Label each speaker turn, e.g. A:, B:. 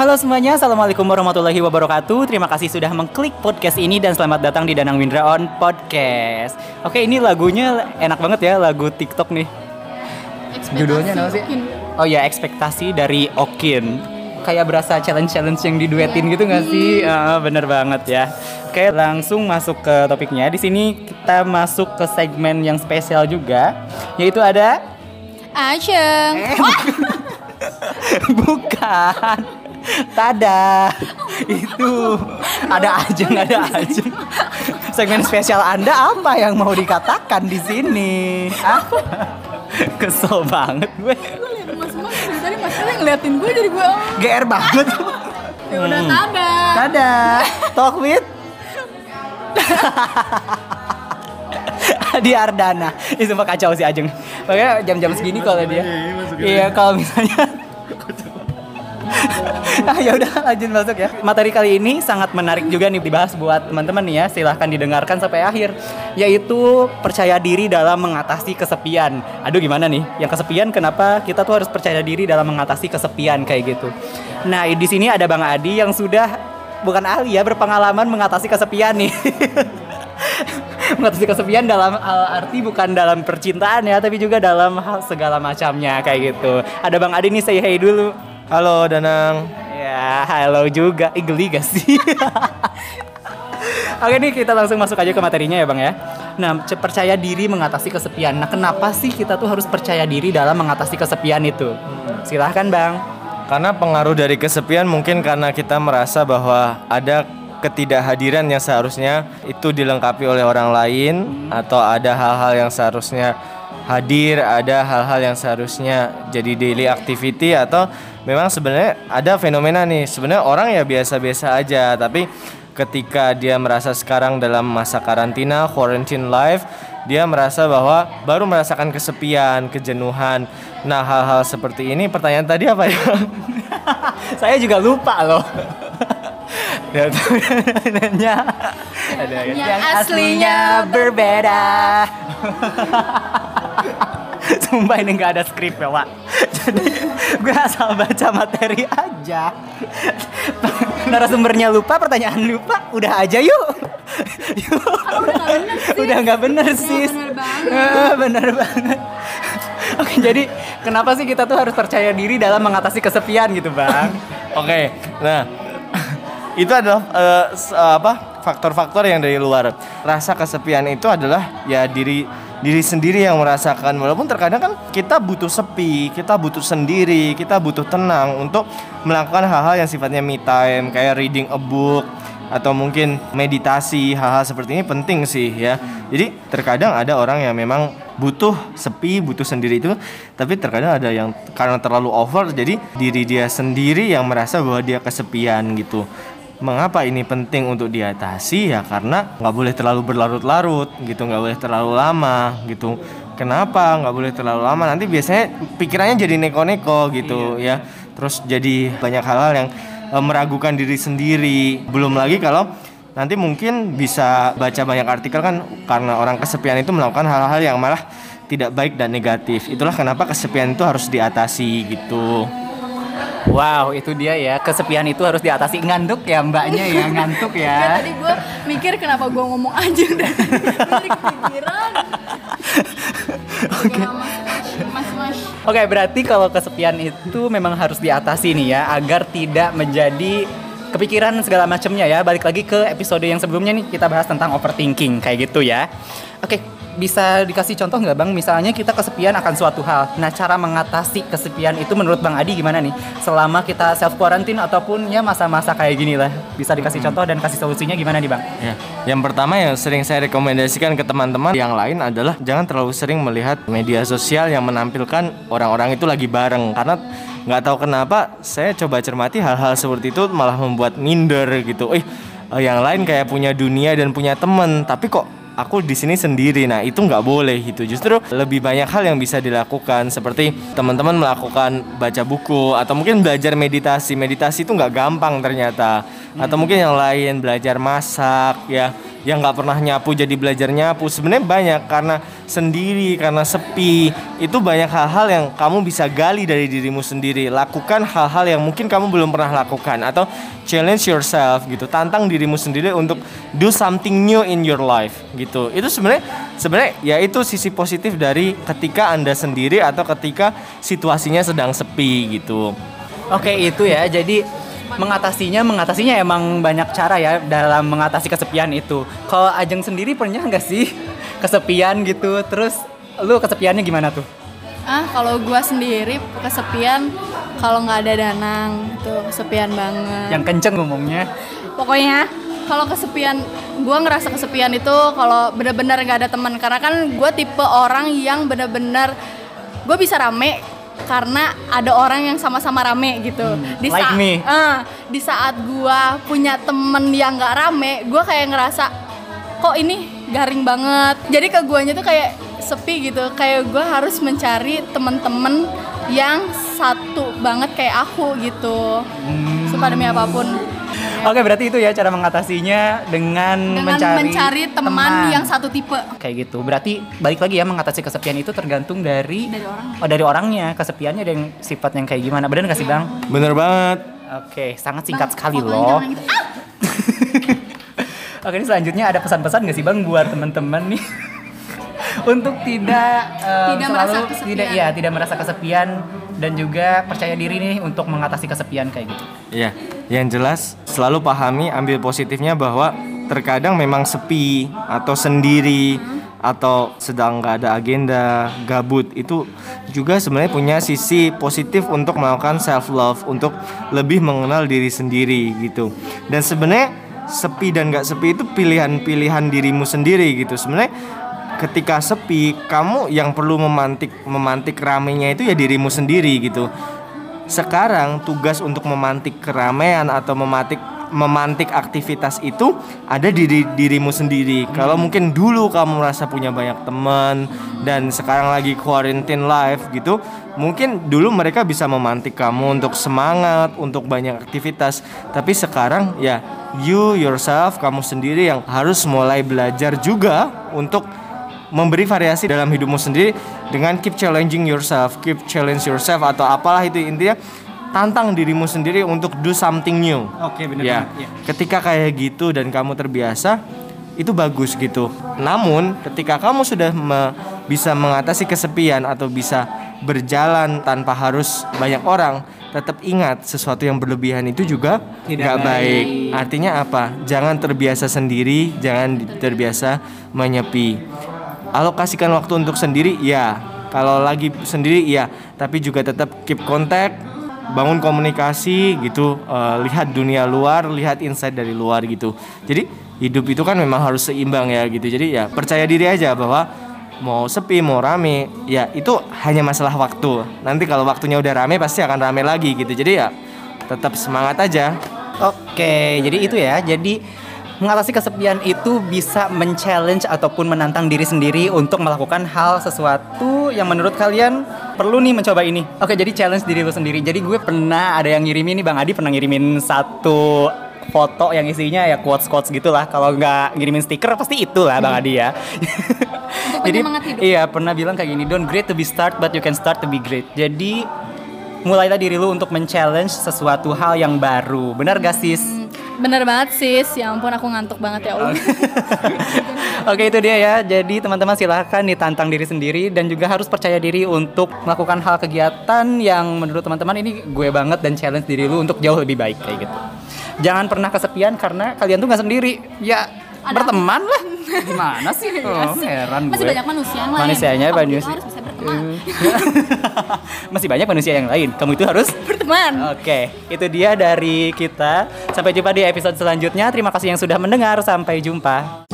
A: Halo semuanya, Assalamualaikum warahmatullahi wabarakatuh Terima kasih sudah mengklik podcast ini dan selamat datang di Danang Windra On Podcast Oke ini lagunya enak banget ya, lagu TikTok nih Judulnya apa sih?
B: Okin.
A: Oh ya, ekspektasi dari Okin Kayak berasa challenge-challenge yang diduetin gitu gak sih? Ah, bener banget ya Oke langsung masuk ke topiknya Di sini kita masuk ke segmen yang spesial juga Yaitu ada
B: Aceng.
A: Eh, Bukan. Tada. Itu ada ajeng, ada ajeng. Segmen spesial Anda apa yang mau dikatakan di sini? Apa? Kesel banget gue.
B: Gue liat mas mas dari tadi mas Mas ngeliatin gue jadi gue. oh,
A: GR banget.
B: Ya udah
A: Hmm.
B: tada.
A: Tada. Talk with di Ardana. Itu sumpah kacau sih Ajeng. Makanya jam-jam segini kalau dia. Iya, kalau misalnya ah, ya udah lanjut masuk ya. Materi kali ini sangat menarik juga nih dibahas buat teman-teman nih ya. Silahkan didengarkan sampai akhir. Yaitu percaya diri dalam mengatasi kesepian. Aduh gimana nih? Yang kesepian kenapa kita tuh harus percaya diri dalam mengatasi kesepian kayak gitu. Nah di sini ada Bang Adi yang sudah bukan ahli ya berpengalaman mengatasi kesepian nih. mengatasi kesepian dalam uh, arti bukan dalam percintaan ya, tapi juga dalam hal segala macamnya kayak gitu. Ada Bang Adi nih say hey dulu.
C: Halo Danang.
A: Ya, halo juga. Ih, geli gak sih? Oke nih kita langsung masuk aja ke materinya ya Bang ya. Nah, percaya diri mengatasi kesepian. Nah, kenapa sih kita tuh harus percaya diri dalam mengatasi kesepian itu? Silahkan Bang.
C: Karena pengaruh dari kesepian mungkin karena kita merasa bahwa ada ketidakhadiran yang seharusnya itu dilengkapi oleh orang lain atau ada hal-hal yang seharusnya hadir, ada hal-hal yang seharusnya jadi daily activity atau memang sebenarnya ada fenomena nih. Sebenarnya orang ya biasa-biasa aja, tapi ketika dia merasa sekarang dalam masa karantina, quarantine life, dia merasa bahwa baru merasakan kesepian, kejenuhan. Nah, hal-hal seperti ini pertanyaan tadi apa ya?
A: Saya juga lupa loh. Ya. Ada
B: Yang aslinya
A: berbeda. Sumpah ini nggak ada skrip ya, Wak. Jadi gue asal baca materi aja. Narasumbernya lupa, pertanyaan lupa, udah aja yuk. yuk. udah nggak bener sih.
B: bener banget.
A: Eh, bener banget. Oke, jadi kenapa sih kita tuh harus percaya diri dalam mengatasi kesepian gitu, Bang?
C: Oke, nah itu adalah eh, eh, apa faktor-faktor yang dari luar. Rasa kesepian itu adalah ya diri diri sendiri yang merasakan. Walaupun terkadang kan kita butuh sepi, kita butuh sendiri, kita butuh tenang untuk melakukan hal-hal yang sifatnya me time, kayak reading a book atau mungkin meditasi hal-hal seperti ini penting sih ya. Jadi terkadang ada orang yang memang butuh sepi, butuh sendiri itu, tapi terkadang ada yang karena terlalu over jadi diri dia sendiri yang merasa bahwa dia kesepian gitu. Mengapa ini penting untuk diatasi ya karena nggak boleh terlalu berlarut-larut gitu, nggak boleh terlalu lama gitu. Kenapa nggak boleh terlalu lama? Nanti biasanya pikirannya jadi neko-neko gitu ya. Terus jadi banyak hal-hal yang eh, meragukan diri sendiri. Belum lagi kalau nanti mungkin bisa baca banyak artikel kan karena orang kesepian itu melakukan hal-hal yang malah tidak baik dan negatif. Itulah kenapa kesepian itu harus diatasi gitu.
A: Wow, itu dia ya. Kesepian itu harus diatasi. Ngantuk ya mbaknya ya, ngantuk ya.
B: tadi gue mikir kenapa gue ngomong aja dari kepikiran. Oke.
A: Oke, berarti kalau kesepian itu memang harus diatasi nih ya, agar tidak menjadi kepikiran segala macamnya ya. Balik lagi ke episode yang sebelumnya nih, kita bahas tentang overthinking kayak gitu ya. Oke, bisa dikasih contoh nggak bang? Misalnya kita kesepian akan suatu hal. Nah, cara mengatasi kesepian itu menurut bang Adi gimana nih? Selama kita self quarantine ataupun ya masa-masa kayak gini lah, bisa dikasih contoh dan kasih solusinya gimana nih bang?
C: Ya, yang pertama yang sering saya rekomendasikan ke teman-teman yang lain adalah jangan terlalu sering melihat media sosial yang menampilkan orang-orang itu lagi bareng karena nggak tahu kenapa saya coba cermati hal-hal seperti itu malah membuat minder gitu. Eh, yang lain kayak punya dunia dan punya teman, tapi kok aku di sini sendiri. Nah, itu nggak boleh gitu. Justru lebih banyak hal yang bisa dilakukan seperti teman-teman melakukan baca buku atau mungkin belajar meditasi. Meditasi itu nggak gampang ternyata. Atau mungkin yang lain belajar masak ya. Yang nggak pernah nyapu jadi belajar nyapu. Sebenarnya banyak karena sendiri karena sepi. Itu banyak hal-hal yang kamu bisa gali dari dirimu sendiri. Lakukan hal-hal yang mungkin kamu belum pernah lakukan atau challenge yourself gitu. Tantang dirimu sendiri untuk do something new in your life gitu. Itu sebenarnya sebenarnya ya itu sisi positif dari ketika anda sendiri atau ketika situasinya sedang sepi gitu.
A: Oke itu ya. Jadi mengatasinya mengatasinya emang banyak cara ya dalam mengatasi kesepian itu. Kalau Ajeng sendiri pernah nggak sih kesepian gitu? Terus lu kesepiannya gimana tuh?
B: Ah, kalau gua sendiri kesepian kalau nggak ada Danang itu kesepian banget.
A: Yang kenceng ngomongnya.
B: Pokoknya kalau kesepian gua ngerasa kesepian itu kalau bener-bener nggak ada teman karena kan gua tipe orang yang bener-bener gue bisa rame karena ada orang yang sama-sama rame gitu. di
A: Hmm, like
B: saat
A: me.
B: eh, di saat gua punya temen yang nggak rame, gua kayak ngerasa kok ini garing banget. Jadi ke guanya tuh kayak sepi gitu. Kayak gua harus mencari temen-temen yang satu banget kayak aku gitu.
A: Hmm.
B: Sumpah demi apa pun.
A: Oke berarti itu ya cara mengatasinya dengan,
B: Dengan mencari, teman, yang satu tipe.
A: kayak gitu. Berarti balik lagi ya mengatasi kesepian itu tergantung dari
B: Dari orang.
A: oh dari orangnya. Kesepiannya ada yang sifat yang kayak gimana? Bener nggak sih bang?
C: bener banget
A: Oke sangat singkat
B: Bang,
A: sekali
B: pokoknya
A: loh.
B: gitu. Ah!
A: Oke ini selanjutnya ada pesan-pesan nggak sih bang buat teman-teman nih untuk tidak eh,
B: Tidak
A: selalu
B: merasa kesepian.
A: tidak ya tidak merasa kesepian dan juga percaya diri nih untuk mengatasi kesepian kayak gitu.
C: Iya, yang jelas selalu pahami ambil positifnya bahwa terkadang memang sepi atau sendiri atau sedang nggak ada agenda, gabut itu juga sebenarnya punya sisi positif untuk melakukan self love, untuk lebih mengenal diri sendiri gitu. Dan sebenarnya sepi dan nggak sepi itu pilihan-pilihan dirimu sendiri gitu. Sebenarnya ketika sepi, kamu yang perlu memantik memantik ramenya itu ya dirimu sendiri gitu sekarang tugas untuk memantik keramaian atau memantik memantik aktivitas itu ada di diri- dirimu sendiri. Kalau mungkin dulu kamu merasa punya banyak teman dan sekarang lagi quarantine life gitu, mungkin dulu mereka bisa memantik kamu untuk semangat, untuk banyak aktivitas. Tapi sekarang ya you yourself kamu sendiri yang harus mulai belajar juga untuk memberi variasi dalam hidupmu sendiri dengan keep challenging yourself, keep challenge yourself atau apalah itu intinya tantang dirimu sendiri untuk do something new.
A: Oke benar
C: Ya, ketika kayak gitu dan kamu terbiasa itu bagus gitu. Namun ketika kamu sudah me- bisa mengatasi kesepian atau bisa berjalan tanpa harus banyak orang, tetap ingat sesuatu yang berlebihan itu juga nggak baik.
A: baik.
C: Artinya apa? Jangan terbiasa sendiri, jangan terbiasa menyepi. Alokasikan waktu untuk sendiri, ya. Kalau lagi sendiri, ya. Tapi juga tetap keep contact, bangun komunikasi gitu, eh, lihat dunia luar, lihat insight dari luar gitu. Jadi hidup itu kan memang harus seimbang ya gitu. Jadi ya percaya diri aja bahwa mau sepi mau rame ya itu hanya masalah waktu. Nanti kalau waktunya udah rame pasti akan rame lagi gitu. Jadi ya tetap semangat aja.
A: Oke, jadi itu ya. Jadi mengatasi kesepian itu bisa men-challenge ataupun menantang diri sendiri untuk melakukan hal sesuatu yang menurut kalian perlu nih mencoba ini. Oke, jadi challenge diri lu sendiri. Jadi gue pernah ada yang ngirimin nih Bang Adi pernah ngirimin satu foto yang isinya ya quotes quotes gitulah. Kalau nggak ngirimin stiker pasti itulah Bang Adi ya. jadi iya pernah bilang kayak gini, don't great to be start but you can start to be great. Jadi mulailah diri lu untuk men-challenge sesuatu hal yang baru. Benar gak sis?
B: Bener banget sis, ya ampun aku ngantuk banget ya Allah.
A: Oke itu dia ya. Jadi teman-teman silahkan ditantang diri sendiri dan juga harus percaya diri untuk melakukan hal kegiatan yang menurut teman-teman ini gue banget dan challenge diri lu untuk jauh lebih baik kayak gitu. Jangan pernah kesepian karena kalian tuh nggak sendiri. Ya
B: Ada
A: berteman lah. Gimana sih? Oh, heran
B: Masih
A: gue.
B: banyak manusia yang lain.
A: Manusianya
B: harus bisa berteman.
A: Masih banyak manusia yang lain. Kamu itu harus
B: berteman.
A: Oke, itu dia dari kita. Sampai jumpa di episode selanjutnya. Terima kasih yang sudah mendengar. Sampai jumpa.